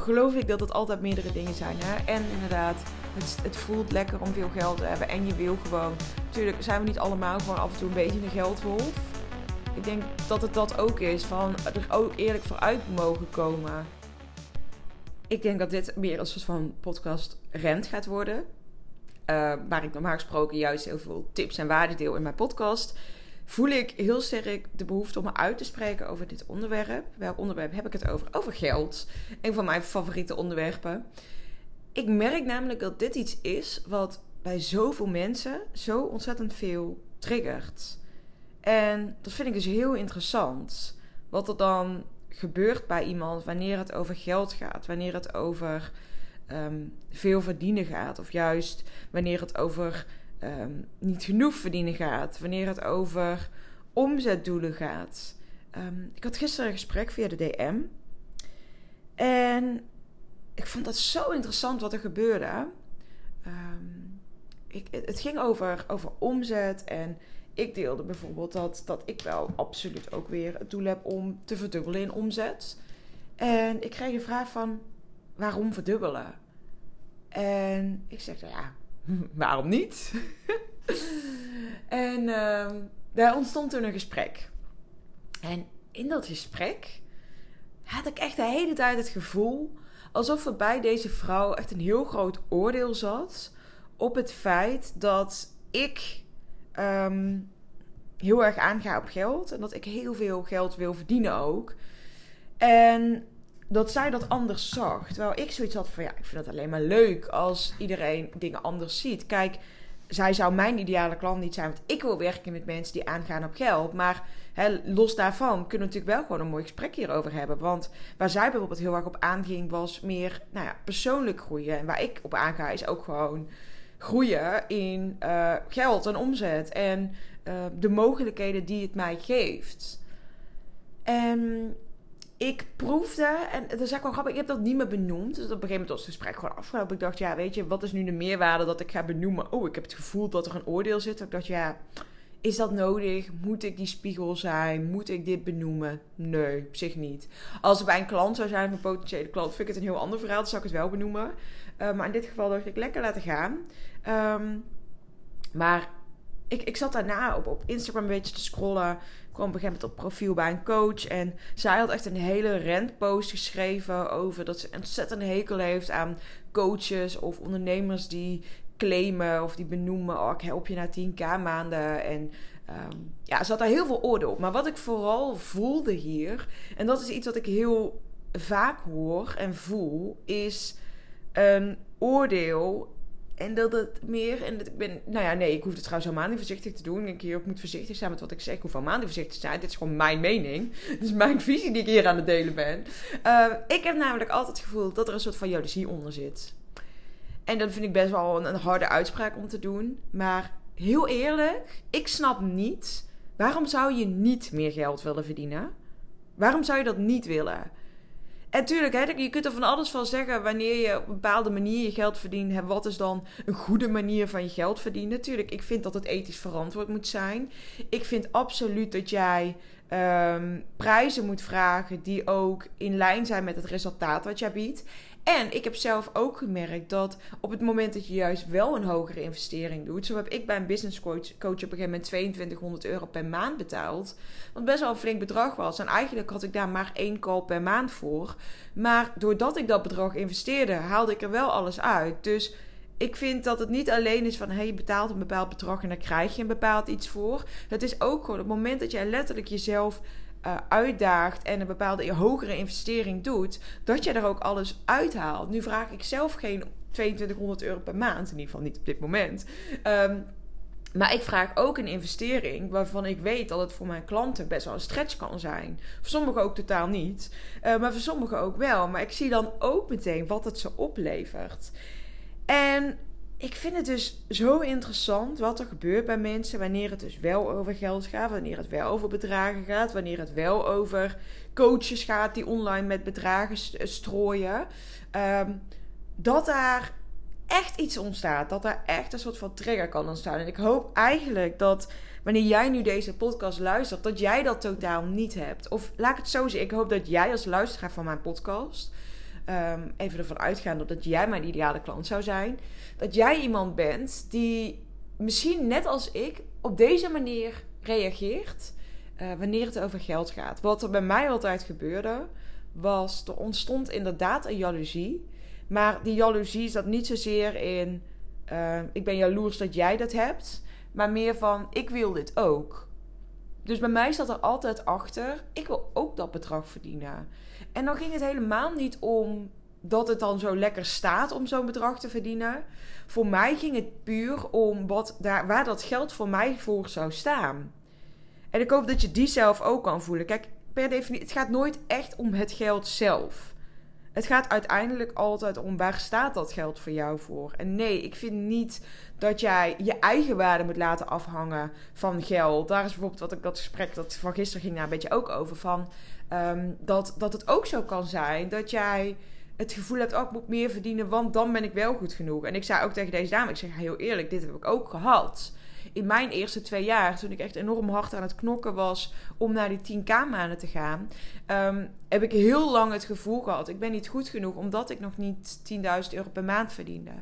geloof ik dat het altijd meerdere dingen zijn. Hè? En inderdaad, het, het voelt lekker om veel geld te hebben. En je wil gewoon. Natuurlijk zijn we niet allemaal gewoon af en toe een beetje een geldwolf. Ik denk dat het dat ook is. Van er ook eerlijk vooruit mogen komen. Ik denk dat dit meer een soort van podcast rent gaat worden. Uh, waar ik normaal gesproken juist heel veel tips en waarden deel in mijn podcast voel ik heel sterk de behoefte om me uit te spreken over dit onderwerp. Welk onderwerp heb ik het over? Over geld. Een van mijn favoriete onderwerpen. Ik merk namelijk dat dit iets is wat bij zoveel mensen zo ontzettend veel triggert. En dat vind ik dus heel interessant. Wat er dan gebeurt bij iemand wanneer het over geld gaat, wanneer het over ehm, veel verdienen gaat, of juist wanneer het over Ehm, niet genoeg verdienen gaat, wanneer het over omzetdoelen gaat. Ehm, ik had gisteren een gesprek via de DM. En ik vond dat zo interessant wat er gebeurde. Um, ik, het ging over, over omzet en ik deelde bijvoorbeeld dat, dat ik wel absoluut ook weer het doel heb om te verdubbelen in omzet. En ik kreeg de vraag van waarom verdubbelen? En ik zeg, nou ja, waarom niet? en uh, daar ontstond toen een gesprek. En in dat gesprek had ik echt de hele tijd het gevoel alsof er bij deze vrouw echt een heel groot oordeel zat op het feit dat ik ehm, heel erg aanga op geld en dat ik heel veel geld wil verdienen ook. En dat zij dat anders zag. Terwijl ik zoiets had van ja, ik vind het alleen maar leuk als iedereen dingen anders ziet. Kijk, zij zou mijn ideale klant niet zijn, want ik wil werken met mensen die aangaan op geld. Maar los daarvan kunnen we natuurlijk wel gewoon een mooi gesprek hierover hebben. Want waar zij bijvoorbeeld heel erg op aanging, was meer nou ja, persoonlijk groeien. En waar ik op aanga, is ook gewoon groeien in uh, geld en omzet. En uh, de mogelijkheden die het mij geeft. En ik proefde, en dat is gewoon grappig, ik heb dat niet meer benoemd. Dus op een gegeven moment was het gesprek gewoon afgelopen. Ik dacht, ja, weet je, wat is nu de meerwaarde dat ik ga benoemen? Oh, ik heb het gevoel dat er een oordeel zit. Ik dacht, ja, is dat nodig? Moet ik die spiegel zijn? Moet ik dit benoemen? Nee, op zich niet. Als het bij een klant zou zijn, een potentiële klant, vind ik het een heel ander verhaal. Dan zou ik het wel benoemen. Uh, maar in dit geval dacht ik, lekker laten gaan. Um, maar ik, ik zat daarna op, op Instagram een beetje te scrollen kwam op een gegeven moment op profiel bij een coach. En zij had echt een hele rentpost geschreven over dat ze ontzettend hekel heeft aan coaches of ondernemers die claimen of die benoemen: Oh, ik help je na 10k maanden. En um, ja, ze had daar heel veel oordeel op. Maar wat ik vooral voelde hier, en dat is iets wat ik heel vaak hoor en voel, is een oordeel en dat het meer, en dat ik ben, nou ja, nee, ik hoef het trouwens helemaal niet voorzichtig te doen. Ik hier ook moet voorzichtig zijn met wat ik zeg. Ik hoef helemaal niet voorzichtig te zijn. Dit is gewoon mijn mening. Dit is mijn visie die ik hier aan het delen ben. Uh, ik heb namelijk altijd het gevoel dat er een soort van jaloezie onder zit. En dat vind ik best wel een harde uitspraak om te doen. Maar heel eerlijk, ik snap niet, waarom zou je niet meer geld willen verdienen? Waarom zou je dat niet willen? En tuurlijk, hè, je kunt er van alles van zeggen wanneer je op een bepaalde manier je geld verdient. wat is dan een goede manier van je geld verdienen? Natuurlijk, ik vind dat het ethisch verantwoord moet zijn. Ik vind absoluut dat jij um, prijzen moet vragen die ook in lijn zijn met het resultaat wat jij biedt. En ik heb zelf ook gemerkt dat op het moment dat je juist wel een hogere investering doet. Zo heb ik bij een business coach, coach op een gegeven moment 2200 euro per maand betaald. Wat best wel een flink bedrag was. En eigenlijk had ik daar maar één call per maand voor. Maar doordat ik dat bedrag investeerde, haalde ik er wel alles uit. Dus ik vind dat het niet alleen is van hey, je betaalt een bepaald bedrag en daar krijg je een bepaald iets voor. Het is ook gewoon het moment dat jij letterlijk jezelf uh, uitdaagt en een bepaalde hogere investering doet, dat je er ook alles uithaalt. Nu vraag ik zelf geen 2200 euro per maand, in ieder geval niet op dit moment. Um, maar ik vraag ook een investering waarvan ik weet dat het voor mijn klanten best wel een stretch kan zijn. Voor sommigen ook totaal niet, uh, maar voor sommigen ook wel. Maar ik zie dan ook meteen wat het ze oplevert. En ik vind het dus zo interessant wat er gebeurt bij mensen wanneer het dus wel over geld gaat, wanneer het wel over bedragen gaat, wanneer het wel over coaches gaat die online met bedragen strooien. Um, dat daar echt iets ontstaat, dat daar echt een soort van trigger kan ontstaan. En ik hoop eigenlijk dat wanneer jij nu deze podcast luistert, dat jij dat totaal niet hebt. Of laat ik het zo zeggen, ik hoop dat jij als luisteraar van mijn podcast ehm, even ervan uitgaande dat jij mijn ideale klant zou zijn, dat jij iemand bent die misschien net als ik op deze manier reageert uh, wanneer het over geld gaat. Wat er bij mij altijd gebeurde, was er ontstond inderdaad een jaloezie. Maar die jaloezie zat niet zozeer in uh, ik ben jaloers dat jij dat hebt, maar meer van ik wil dit ook. Dus bij mij zat er altijd achter, ik wil ook dat bedrag verdienen. En dan ging het helemaal niet om dat het dan zo lekker staat om zo'n bedrag te verdienen. Voor mij ging het puur om wat daar, waar dat geld voor mij voor zou staan. En ik hoop dat je die zelf ook kan voelen. Kijk, per definitie, het gaat nooit echt om het geld zelf. Het gaat uiteindelijk altijd om waar staat dat geld voor jou voor. En nee, ik vind niet dat jij je eigen waarde moet laten afhangen van geld. Daar is bijvoorbeeld wat ik dat gesprek dat van gisteren ging daar een beetje ook over. Van, um, dat, dat het ook zo kan zijn dat jij het gevoel hebt, oh, moet meer verdienen, want dan ben ik wel goed genoeg. En ik zei ook tegen deze dame, ik zeg heel eerlijk, dit heb ik ook gehad in mijn eerste twee jaar, toen ik echt enorm hard aan het knokken was om naar die 10k maanden te gaan, um, heb ik heel lang het gevoel gehad: ik ben niet goed genoeg omdat ik nog niet 10.000 euro per maand verdiende.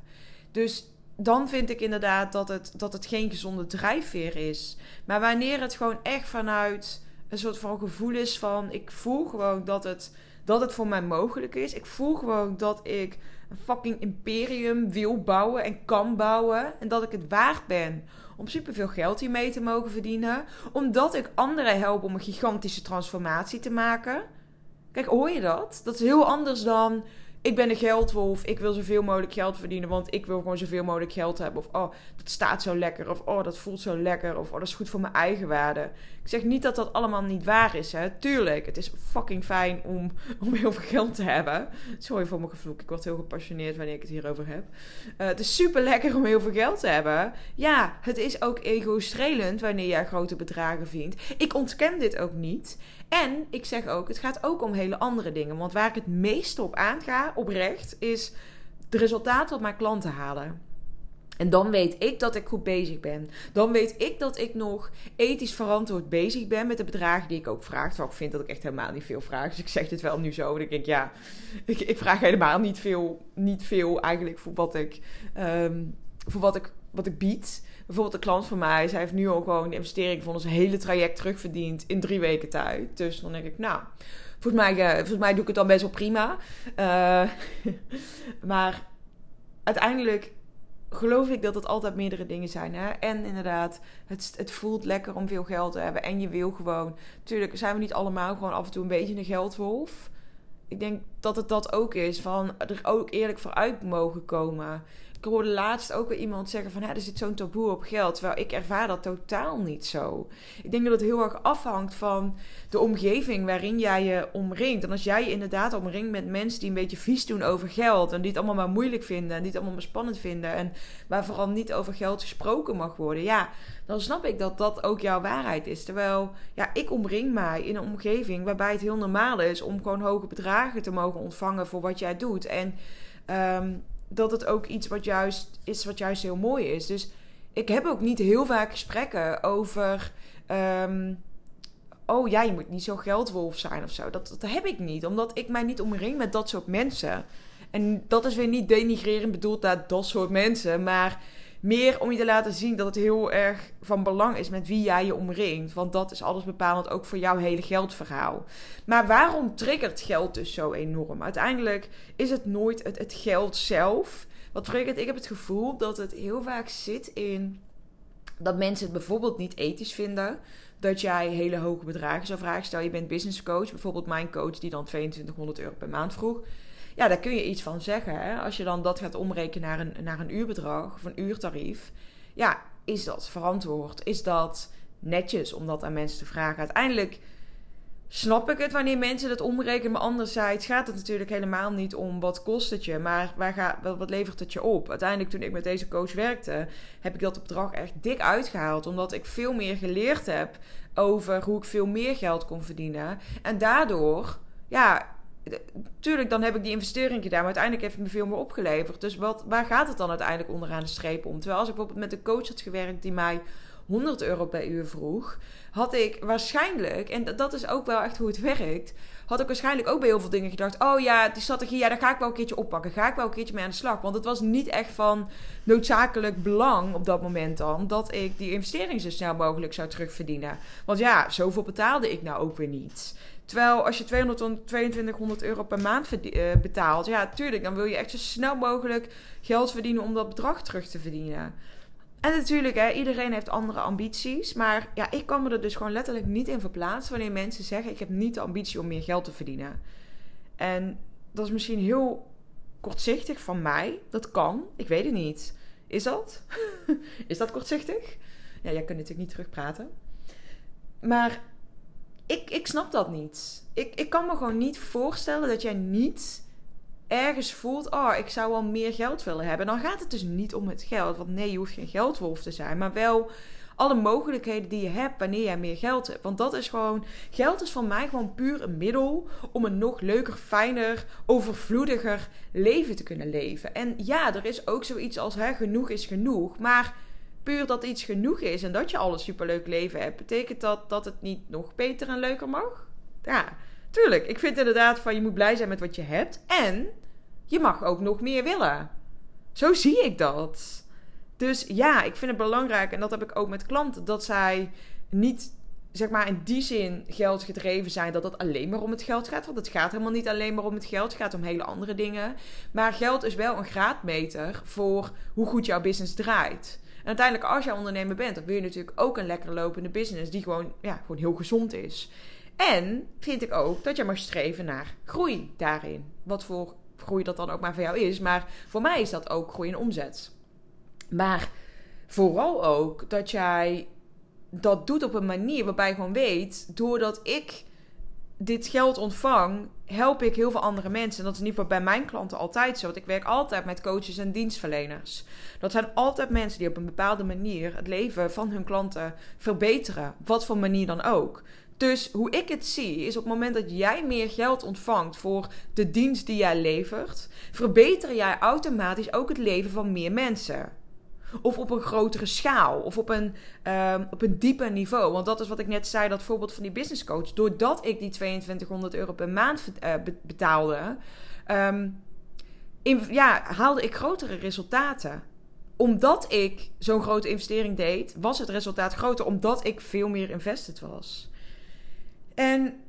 Dus dan vind ik inderdaad dat het, dat het geen gezonde drijfveer is. Maar wanneer het gewoon echt vanuit een soort van gevoel is van: ik voel gewoon dat het, dat het voor mij mogelijk is. Ik voel gewoon dat ik een fucking imperium wil bouwen en kan bouwen. En dat ik het waard ben om superveel geld hiermee te mogen verdienen. Omdat ik anderen help om een gigantische transformatie te maken. Kijk, hoor je dat? Dat is heel anders dan ik ben een geldwolf, ik wil zoveel mogelijk geld verdienen, want ik wil gewoon zoveel mogelijk geld hebben. Of oh, dat staat zo lekker. Of oh, dat voelt zo lekker. Of oh, dat is goed voor mijn eigen waarde. Ik zeg niet dat dat allemaal niet waar is. Hè. Tuurlijk, het is fucking fijn om, om heel veel geld te hebben. Sorry voor mijn gevloek, ik word heel gepassioneerd wanneer ik het hierover heb. Uh, het is super lekker om heel veel geld te hebben. Ja, het is ook ego-strelend wanneer jij grote bedragen vindt. Ik ontken dit ook niet. En ik zeg ook, het gaat ook om hele andere dingen. Want waar ik het meest op aanga, oprecht, is de resultaten op mijn klanten halen. En dan weet ik dat ik goed bezig ben. Dan weet ik dat ik nog ethisch verantwoord bezig ben met de bedragen die ik ook vraag. Terwijl ik vind dat ik echt helemaal niet veel vraag. Dus ik zeg dit wel nu zo. En ik denk, ja, ik, ik vraag helemaal niet veel, niet veel eigenlijk voor wat ik, um, voor wat ik, wat ik bied bijvoorbeeld een klant van mij, zij heeft nu al gewoon de investering van ons hele traject terugverdiend in drie weken tijd. Dus dan denk ik, nou, volgens mij, uh, volgens mij doe ik het dan best wel prima. Uh, maar uiteindelijk geloof ik dat het altijd meerdere dingen zijn. Hè? En inderdaad, het, het voelt lekker om veel geld te hebben. En je wil gewoon. Tuurlijk zijn we niet allemaal gewoon af en toe een beetje een geldwolf. Ik denk dat het dat ook is. Van er ook eerlijk vooruit mogen komen ik hoorde laatst ook weer iemand zeggen van... er zit zo'n taboe op geld. Terwijl ik ervaar dat totaal niet zo. Ik denk dat het heel erg afhangt van de omgeving waarin jij je omringt. En als jij je inderdaad omringt met mensen die een beetje vies doen over geld... en die het allemaal maar moeilijk vinden en die het allemaal maar spannend vinden... en waar vooral niet over geld gesproken mag worden... ja, dan snap ik dat dat ook jouw waarheid is. Terwijl, ja, ik omring mij in een omgeving waarbij het heel normaal is... om gewoon hoge bedragen te mogen ontvangen voor wat jij doet. En... Um, dat het ook iets wat juist is, wat juist heel mooi is. Dus ik heb ook niet heel vaak gesprekken over. Ehm, oh ja, je moet niet zo geldwolf zijn of zo. Dat, dat heb ik niet, omdat ik mij niet omring met dat soort mensen. En dat is weer niet denigrerend bedoeld naar dat soort mensen, maar meer om je te laten zien dat het heel erg van belang is met wie jij je omringt. Want dat is alles bepalend ook voor jouw hele geldverhaal. Maar waarom triggert geld dus zo enorm? Uiteindelijk is het nooit het, het geld zelf. Wat triggert? Ik heb het gevoel dat het heel vaak zit in dat mensen het bijvoorbeeld niet ethisch vinden dat jij hele hoge bedragen zou vragen. Stel je bent business coach, bijvoorbeeld mijn coach die dan 2200 euro per maand vroeg. Ja, daar kun je iets van zeggen. Hè? Als je dan dat gaat omrekenen naar een, naar een uurbedrag of een uurtarief. Ja, is dat verantwoord? Is dat netjes om dat aan mensen te vragen? Uiteindelijk snap ik het wanneer mensen dat omrekenen. Maar anderzijds gaat het natuurlijk helemaal niet om wat kost het je, maar waar gaat, wat levert het je op? Uiteindelijk, toen ik met deze coach werkte, heb ik dat bedrag echt dik uitgehaald. Omdat ik veel meer geleerd heb over hoe ik veel meer geld kon verdienen. En daardoor, ja, tuurlijk, dan heb ik die investering gedaan, maar uiteindelijk heeft het me veel meer opgeleverd. Dus wat, waar gaat het dan uiteindelijk onderaan de streep om? Terwijl als ik bijvoorbeeld met een coach had gewerkt die mij 100 euro per uur vroeg, had ik waarschijnlijk, en dat is ook wel echt hoe het werkt, had ik waarschijnlijk ook bij heel veel dingen gedacht: oh ja, die strategie, ja, daar ga ik wel een keertje oppakken. Ga ik wel een keertje mee aan de slag. Want het was niet echt van noodzakelijk belang op dat moment dan dat ik die investering zo snel mogelijk zou terugverdienen. Want ja, zoveel betaalde ik nou ook weer niet. Terwijl als je 200 2200 euro per maand eh, betaalt, ja, tuurlijk, dan wil je echt zo snel mogelijk geld verdienen om dat bedrag terug te verdienen. En natuurlijk, hè, iedereen heeft andere ambities. Maar ja, ik kan me er dus gewoon letterlijk niet in verplaatsen wanneer mensen zeggen: Ik heb niet de ambitie om meer geld te verdienen. En dat is misschien heel kortzichtig van mij. Dat kan. Ik weet het niet. Is dat? is dat kortzichtig? Ja, jij kunt natuurlijk niet terugpraten. Maar ik, ik snap dat niet. Ik, ik kan me gewoon niet voorstellen dat jij niet ergens voelt, oh, ik zou wel meer geld willen hebben. Dan gaat het dus niet om het geld. Want nee, je hoeft geen geldwolf te zijn. Maar wel alle mogelijkheden die je hebt wanneer jij meer geld hebt. Want dat is gewoon, geld is voor mij gewoon puur een middel om een nog leuker, fijner, overvloediger leven te kunnen leven. En ja, er is ook zoiets als hè, genoeg is genoeg. Maar puur dat iets genoeg is en dat je al een superleuk leven hebt, betekent dat dat het niet nog beter en leuker mag? Ja, tuurlijk. Ik vind inderdaad van je moet blij zijn met wat je hebt en je mag ook nog meer willen. Zo zie ik dat. Dus ja, ik vind het belangrijk en dat heb ik ook met klanten dat zij niet zeg maar in die zin geld gedreven zijn dat het alleen maar om het geld gaat. Want het gaat helemaal niet alleen maar om het geld. Het gaat om hele andere dingen. Maar geld is wel een graadmeter voor hoe goed jouw business draait. Uiteindelijk, als jij ondernemer bent, dan wil je natuurlijk ook een lekker lopende business die gewoon, ja, gewoon heel gezond is. En vind ik ook dat je mag streven naar groei daarin. Wat voor groei dat dan ook maar voor jou is. Maar voor mij is dat ook groei in omzet. Maar vooral ook dat jij dat doet op een manier waarbij je gewoon weet, doordat ik dit geld ontvang, help ik heel veel andere mensen. En dat is in ieder geval bij mijn klanten altijd zo. Want ik werk altijd met coaches en dienstverleners. Dat zijn altijd mensen die op een bepaalde manier het leven van hun klanten verbeteren. Wat voor manier dan ook. Dus hoe ik het zie, is op het moment dat jij meer geld ontvangt voor de dienst die jij levert, verbeter jij automatisch ook het leven van meer mensen. Of op een grotere schaal. Of op een, um, op een dieper niveau. Want dat is wat ik net zei, dat voorbeeld van die business coach. Doordat ik die 2200 euro per maand uh, betaalde, in, ja, haalde ik grotere resultaten. Omdat ik zo'n grote investering deed, was het resultaat groter. Omdat ik veel meer invested was. En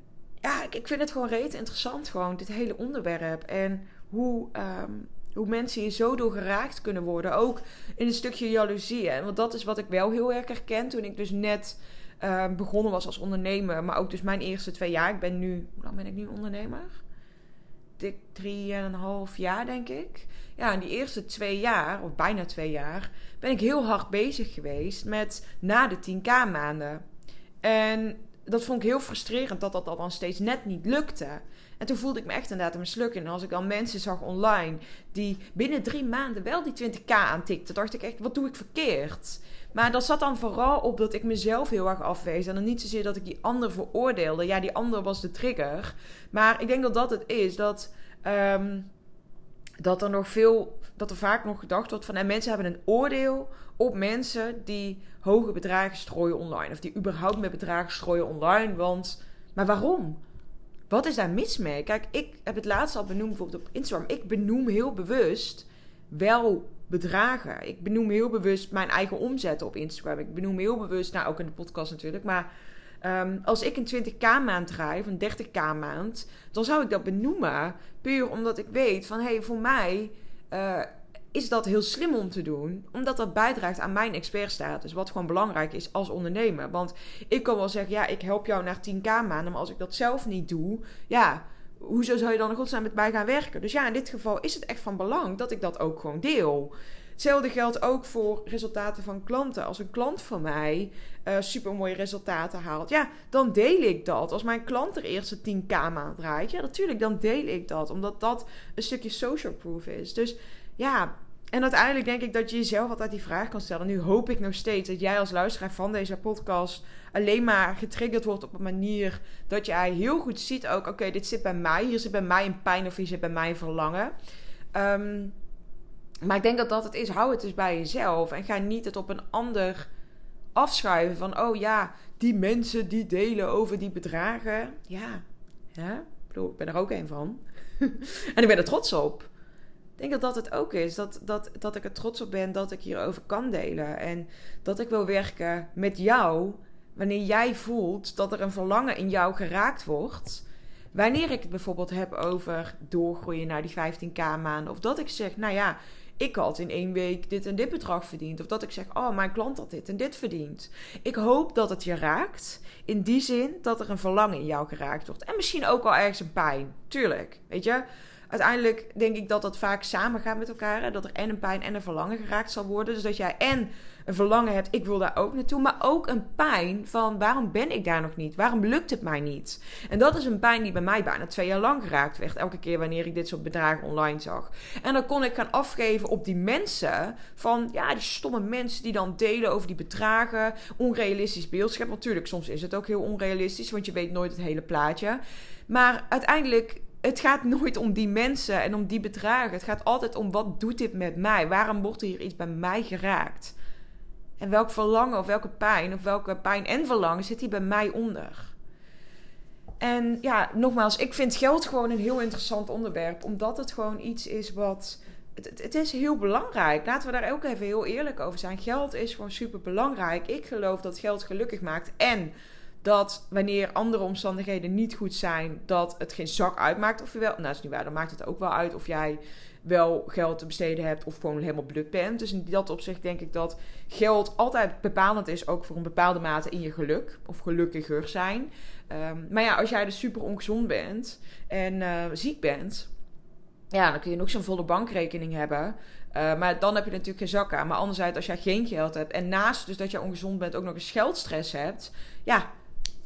ja, ik, vind het gewoon reet interessant, gewoon dit hele onderwerp. En hoe, um, hoe mensen hier zo door geraakt kunnen worden. Ook in een stukje jaloezie. Hè? Want dat is wat ik wel heel erg herken toen ik dus net uh, begonnen was als ondernemer. Maar ook dus mijn eerste twee jaar. Ik ben nu, hoe lang ben ik nu ondernemer? Dik drieënhalf jaar, denk ik. Ja, in die eerste twee jaar, of bijna twee jaar, ben ik heel hard bezig geweest met na de 10k maanden. En dat vond ik heel frustrerend dat dat dan steeds net niet lukte. En toen voelde ik me echt inderdaad een mislukken. En als ik dan mensen zag online die binnen drie maanden wel die 20k aantikten, dacht ik echt, wat doe ik verkeerd? Maar dat zat dan vooral op dat ik mezelf heel erg afwees. En dan niet zozeer dat ik die ander veroordeelde. Ja, die ander was de trigger. Maar ik denk dat dat het is. Dat, um, dat er nog veel. Dat er vaak nog gedacht wordt van. En mensen hebben een oordeel op mensen die hoge bedragen strooien online. Of die überhaupt met bedragen strooien online. Want. Maar waarom? Wat is daar mis mee? Kijk, ik heb het laatst al benoemd bijvoorbeeld op Instagram. Ik benoem heel bewust wel bedragen. Ik benoem heel bewust mijn eigen omzet op Instagram. Ik benoem heel bewust, nou ook in de podcast natuurlijk, maar um, als ik een 20k maand draai of een 30k maand, dan zou ik dat benoemen. Puur omdat ik weet van hé, hey, voor mij uh, is dat heel slim om te doen, omdat dat bijdraagt aan mijn expertstatus, wat gewoon belangrijk is als ondernemer. Want ik kan wel zeggen, ja, ik help jou naar 10k maanden, maar als ik dat zelf niet doe, ja, hoezo zou je dan in godsnaam met mij gaan werken? Dus ja, in dit geval is het echt van belang dat ik dat ook gewoon deel. Hetzelfde geldt ook voor resultaten van klanten. Als een klant van mij uh, super mooie resultaten haalt, ja, dan deel ik dat. Als mijn klant er eerste 10k maand draait, ja, natuurlijk, dan deel ik dat. Omdat dat een stukje social proof is. Dus ja, en uiteindelijk denk ik dat je jezelf altijd die vraag kan stellen. Nu hoop ik nog steeds dat jij als luisteraar van deze podcast alleen maar getriggerd wordt op een manier dat jij heel goed ziet ook, oké, dit zit bij mij, hier zit bij mij een pijn of hier zit bij mij een verlangen. Um, maar ik denk dat dat het is. Hou het dus bij jezelf en ga niet het op een ander afschuiven van, oh ja, die mensen die delen over die bedragen. Ja, hè? bedoel, ik ben er ook een van. en ik ben er trots op. Ik denk dat dat het ook is. Dat, dat, dat ik er trots op ben dat ik hierover kan delen. En dat ik wil werken met jou. Wanneer jij voelt dat er een verlangen in jou geraakt wordt. Wanneer ik het bijvoorbeeld heb over doorgroeien naar die 15k maanden. Of dat ik zeg, nou ja, ik had in één week dit en dit bedrag verdiend. Of dat ik zeg, oh, mijn klant had dit en dit verdiend. Ik hoop dat het je raakt. In die zin dat er een verlangen in jou geraakt wordt. En misschien ook al ergens een pijn. Tuurlijk. Weet je, uiteindelijk denk ik dat dat vaak samen gaat met elkaar. Dat er en een pijn en een verlangen geraakt zal worden. Dus dat jij en een verlangen hebt, ik wil daar ook naartoe. Maar ook een pijn van waarom ben ik daar nog niet? Waarom lukt het mij niet? En dat is een pijn die bij mij bijna twee jaar lang geraakt werd. Elke keer wanneer ik dit soort bedragen online zag. En dan kon ik gaan afgeven op die mensen. Van ja, die stomme mensen die dan delen over die bedragen. Onrealistisch beeldschap. Natuurlijk, soms is het ook heel onrealistisch. Want je weet nooit het hele plaatje. Maar uiteindelijk het gaat nooit om die mensen en om die bedragen. Het gaat altijd om wat doet dit met mij? Waarom wordt hier iets bij mij geraakt? En welk verlangen of welke pijn of welke pijn en verlangen zit hier bij mij onder? En ja, nogmaals, ik vind geld gewoon een heel interessant onderwerp. Omdat het gewoon iets is wat. Het, het, is heel belangrijk. Laten we daar ook even heel eerlijk over zijn. Geld is gewoon super belangrijk. Ik geloof dat geld gelukkig maakt. En dat wanneer andere omstandigheden niet goed zijn, dat het geen zak uitmaakt of je wel. Nou, dat is niet waar. Dan maakt het ook wel uit of jij wel geld te besteden hebt of gewoon helemaal blut bent. Dus in dat opzicht denk ik dat geld altijd bepalend is, ook voor een bepaalde mate in je geluk of gelukkiger zijn. Ehm, maar ja, als jij dus super ongezond bent en uh, ziek bent, ja, dan kun je nog zo'n volle bankrekening hebben. Uh, maar dan heb je natuurlijk geen zak aan. Maar anderzijds, als jij geen geld hebt en naast dus dat je ongezond bent ook nog eens geldstress hebt, ja,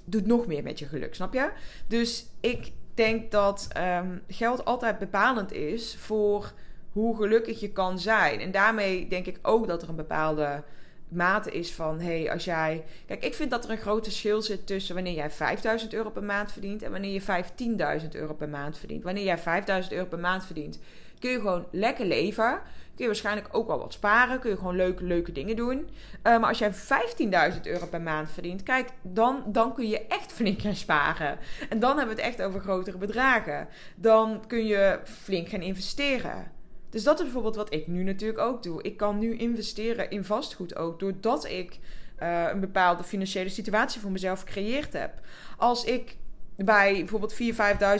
doet nog meer met je geluk, snap je? Dus ik denk dat um, geld altijd bepalend is voor hoe gelukkig je kan zijn. En daarmee denk ik ook dat er een bepaalde mate is van... hey, als jij... Kijk, ik vind dat er een groot verschil zit tussen... wanneer jij 5000 euro per maand verdient... en wanneer je 15.000 euro per maand verdient. Wanneer jij 5000 euro per maand verdient... kun je gewoon lekker leven kun je waarschijnlijk ook wel wat sparen. Kun je gewoon leuke, leuke dingen doen. Uh, maar als jij 15.000 euro per maand verdient, kijk, dan, dan kun je echt flink gaan sparen. En dan hebben we het echt over grotere bedragen. Dan kun je flink gaan investeren. Dus dat is bijvoorbeeld wat ik nu natuurlijk ook doe. Ik kan nu investeren in vastgoed ook, doordat ik uh, een bepaalde financiële situatie voor mezelf gecreëerd heb. Als ik bij bijvoorbeeld 4.000,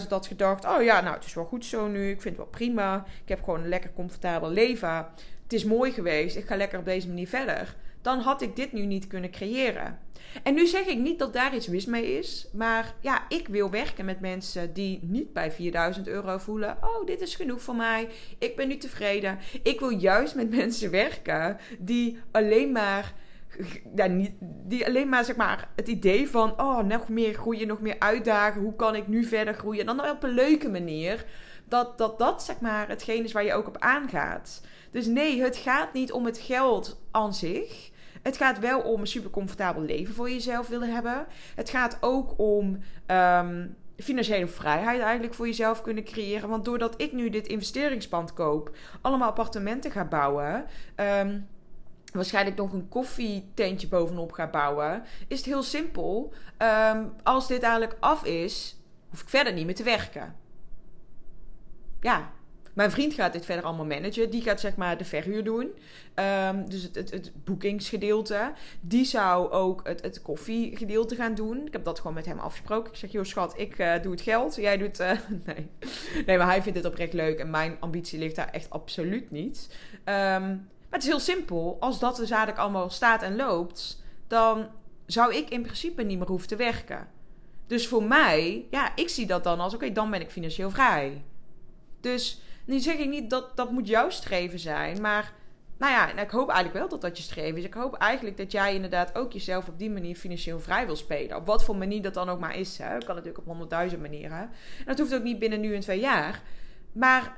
5.000 had gedacht: oh ja, nou het is wel goed zo nu. Ik vind het wel prima. Ik heb gewoon een lekker comfortabel leven. Het is mooi geweest. Ik ga lekker op deze manier verder. Dan had ik dit nu niet kunnen creëren. En nu zeg ik niet dat daar iets mis mee is. Maar ja, ik wil werken met mensen die niet bij 4000 euro voelen. Oh, dit is genoeg voor mij. Ik ben nu tevreden. Ik wil juist met mensen werken die alleen maar niet, die alleen maar, zeg maar het idee van... oh, nog meer groeien, nog meer uitdagen. Hoe kan ik nu verder groeien? En dan op een leuke manier. Dat, dat dat, zeg maar, hetgeen is waar je ook op aangaat. Dus nee, het gaat niet om het geld aan zich. Het gaat wel om een super comfortabel leven voor jezelf willen hebben. Het gaat ook om... Um, financiële vrijheid eigenlijk voor jezelf kunnen creëren. Want doordat ik nu dit investeringspand koop, allemaal appartementen ga bouwen, um, waarschijnlijk nog een koffietentje bovenop ga bouwen, is het heel simpel. Um, als dit eigenlijk af is, hoef ik verder niet meer te werken. Ja, mijn vriend gaat dit verder allemaal managen. Die gaat zeg maar de verhuur doen. Um, dus het, het, boekingsgedeelte. Die zou ook het, het koffiegedeelte gaan doen. Ik heb dat gewoon met hem afgesproken. Ik zeg, joh schat, ik uh, doe het geld. Jij doet... Uh, nee. nee, maar hij vindt het oprecht leuk. En mijn ambitie ligt daar echt absoluut niet. Um, maar het is heel simpel. Als dat dus eigenlijk allemaal staat en loopt, dan zou ik in principe niet meer hoeven te werken. Dus voor mij, ja, ik zie dat dan als: oké, dan ben ik financieel vrij. Dus nu zeg ik niet dat dat moet jouw streven zijn, maar nou ja, ik hoop eigenlijk wel dat dat je streven is. Ik hoop eigenlijk dat jij inderdaad ook jezelf op die manier financieel vrij wil spelen. Op wat voor manier dat dan ook maar is. Hè. Dat kan natuurlijk op honderdduizend manieren. En dat hoeft ook niet binnen nu en twee jaar. Maar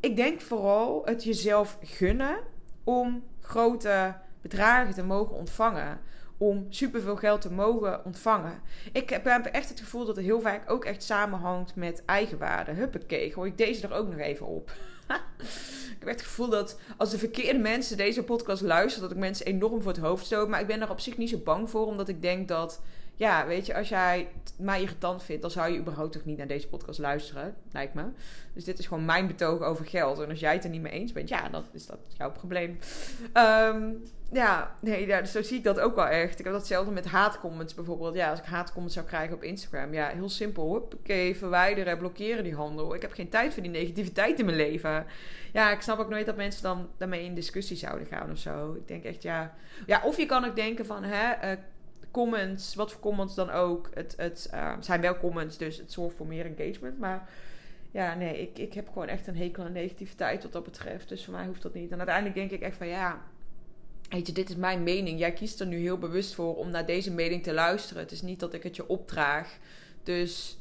ik denk vooral het jezelf gunnen om grote bedragen te mogen ontvangen. Om superveel geld te mogen ontvangen. Ik heb echt het gevoel dat het heel vaak ook echt samenhangt met eigenwaarde. Huppakee, gooi ik deze er ook nog even op. ik heb echt het gevoel dat als de verkeerde mensen deze podcast luisteren, dat ik mensen enorm voor het hoofd stoot. Maar ik ben er op zich niet zo bang voor, omdat ik denk dat ja, weet je, als jij mij irritant vindt, dan zou je überhaupt toch niet naar deze podcast luisteren, lijkt me. Dus dit is gewoon mijn betoog over geld. En als jij het er niet mee eens bent, ja, dan is dat jouw probleem. Ehm, ja, nee, ja, zo zie ik dat ook wel echt. Ik heb datzelfde met haatcomments bijvoorbeeld. Ja, als ik haatcomments zou krijgen op Instagram, ja, heel simpel. Oké, verwijderen, blokkeren die handel. Ik heb geen tijd voor die negativiteit in mijn leven. Ja, ik snap ook nooit dat mensen dan daarmee in discussie zouden gaan of zo. Ik denk echt, ja... Ja, of je kan ook denken van, hè... Uh, comments, wat voor comments dan ook. Het, het uh, zijn wel comments, dus het zorgt voor meer engagement. Maar ja, nee, ik, ik heb gewoon echt een hekel aan negativiteit wat dat betreft. Dus voor mij hoeft dat niet. En uiteindelijk denk ik echt van ja. Weet je, dit is mijn mening. Jij kiest er nu heel bewust voor om naar deze mening te luisteren. Het is niet dat ik het je opdraag. Dus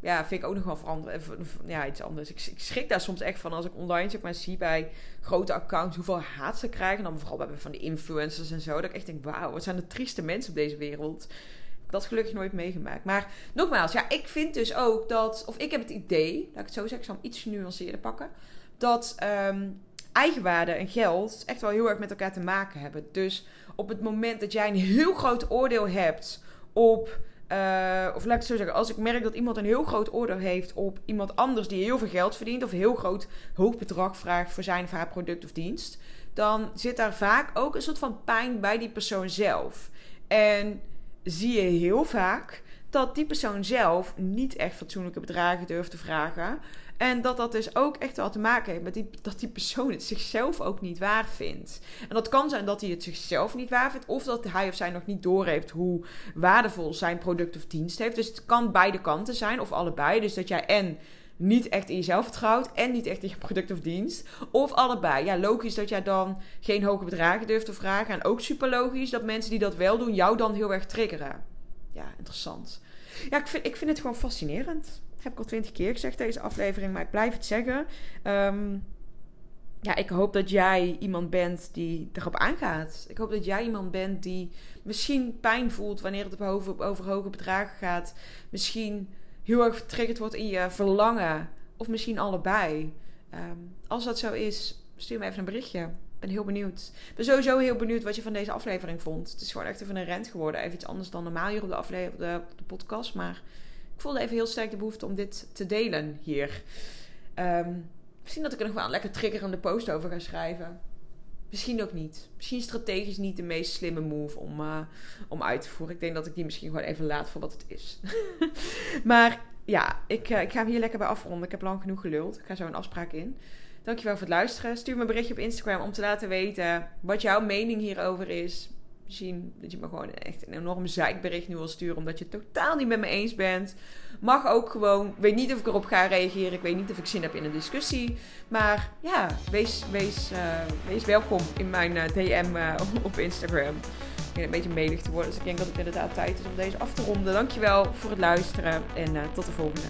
ja, vind ik ook nog wel veranderen. Ja, iets anders. Ik, ik, schrik daar soms echt van als ik online zeg maar zie bij grote accounts hoeveel haat ze krijgen. Dan vooral bij van de influencers en zo. Dat ik echt denk, wauw, wat zijn de trieste mensen op deze wereld. Dat gelukkig nooit meegemaakt. Maar nogmaals, ja, ik vind dus ook dat, of ik heb het idee, laat ik het zo zeggen, ik zal hem iets genuanceerder pakken. Dat um, eigenwaarde en geld echt wel heel erg met elkaar te maken hebben. Dus op het moment dat jij een heel groot oordeel hebt op uh, of laat ik het zo zeggen, als ik merk dat iemand een heel groot oordeel heeft op iemand anders die heel veel geld verdient of heel groot hoog bedrag vraagt voor zijn of haar product of dienst, dan zit daar vaak ook een soort van pijn bij die persoon zelf. En zie je heel vaak dat die persoon zelf niet echt fatsoenlijke bedragen durft te vragen. En dat dat dus ook echt wel te maken heeft met die, dat die persoon het zichzelf ook niet waar vindt. En dat kan zijn dat hij het zichzelf niet waar vindt, of dat hij of zij nog niet doorheeft hoe waardevol zijn product of dienst heeft. Dus het kan beide kanten zijn, of allebei. Dus dat jij en niet echt in jezelf vertrouwt en niet echt in je product of dienst. Of allebei. Ja, logisch dat jij dan geen hoge bedragen durft te vragen. En ook super logisch dat mensen die dat wel doen, jou dan heel erg triggeren. Ja, interessant. Ja, ik vind, ik vind het gewoon fascinerend. Heb ik al twintig keer gezegd deze aflevering, maar ik blijf het zeggen. Ehm, ja, ik hoop dat jij iemand bent die erop aangaat. Ik hoop dat jij iemand bent die misschien pijn voelt wanneer het op over, over hoge bedragen gaat. Misschien heel erg getriggerd wordt in je verlangen. Of misschien allebei. Ehm, als dat zo is, stuur me even een berichtje. Ik ben heel benieuwd. Ik ben sowieso heel benieuwd wat je van deze aflevering vond. Het is gewoon echt even een rent geworden. Even iets anders dan normaal hier op de, aflevering, de, de podcast. Maar ik voelde even heel sterk de behoefte om dit te delen hier. Um, misschien dat ik er nog wel een lekker triggerende post over ga schrijven. Misschien ook niet. Misschien strategisch niet de meest slimme move om, uh, om uit te voeren. Ik denk dat ik die misschien gewoon even laat voor wat het is. maar ja, ik, uh, ik ga hem hier lekker bij afronden. Ik heb lang genoeg geluld. Ik ga zo een afspraak in. Dankjewel voor het luisteren. Stuur me een berichtje op Instagram om te laten weten wat jouw mening hierover is zien dat je me gewoon echt een enorm zeikbericht nu wil sturen. Omdat je het totaal niet met me eens bent. Mag ook gewoon. Weet niet of ik erop ga reageren. Ik weet niet of ik zin heb in een discussie. Maar ja, wees, wees, uh, wees welkom in mijn uh, DM uh, op Instagram. Ik ben een beetje medig te worden. Dus ik denk dat het inderdaad tijd is om deze af te ronden. Dankjewel voor het luisteren. En tot de volgende.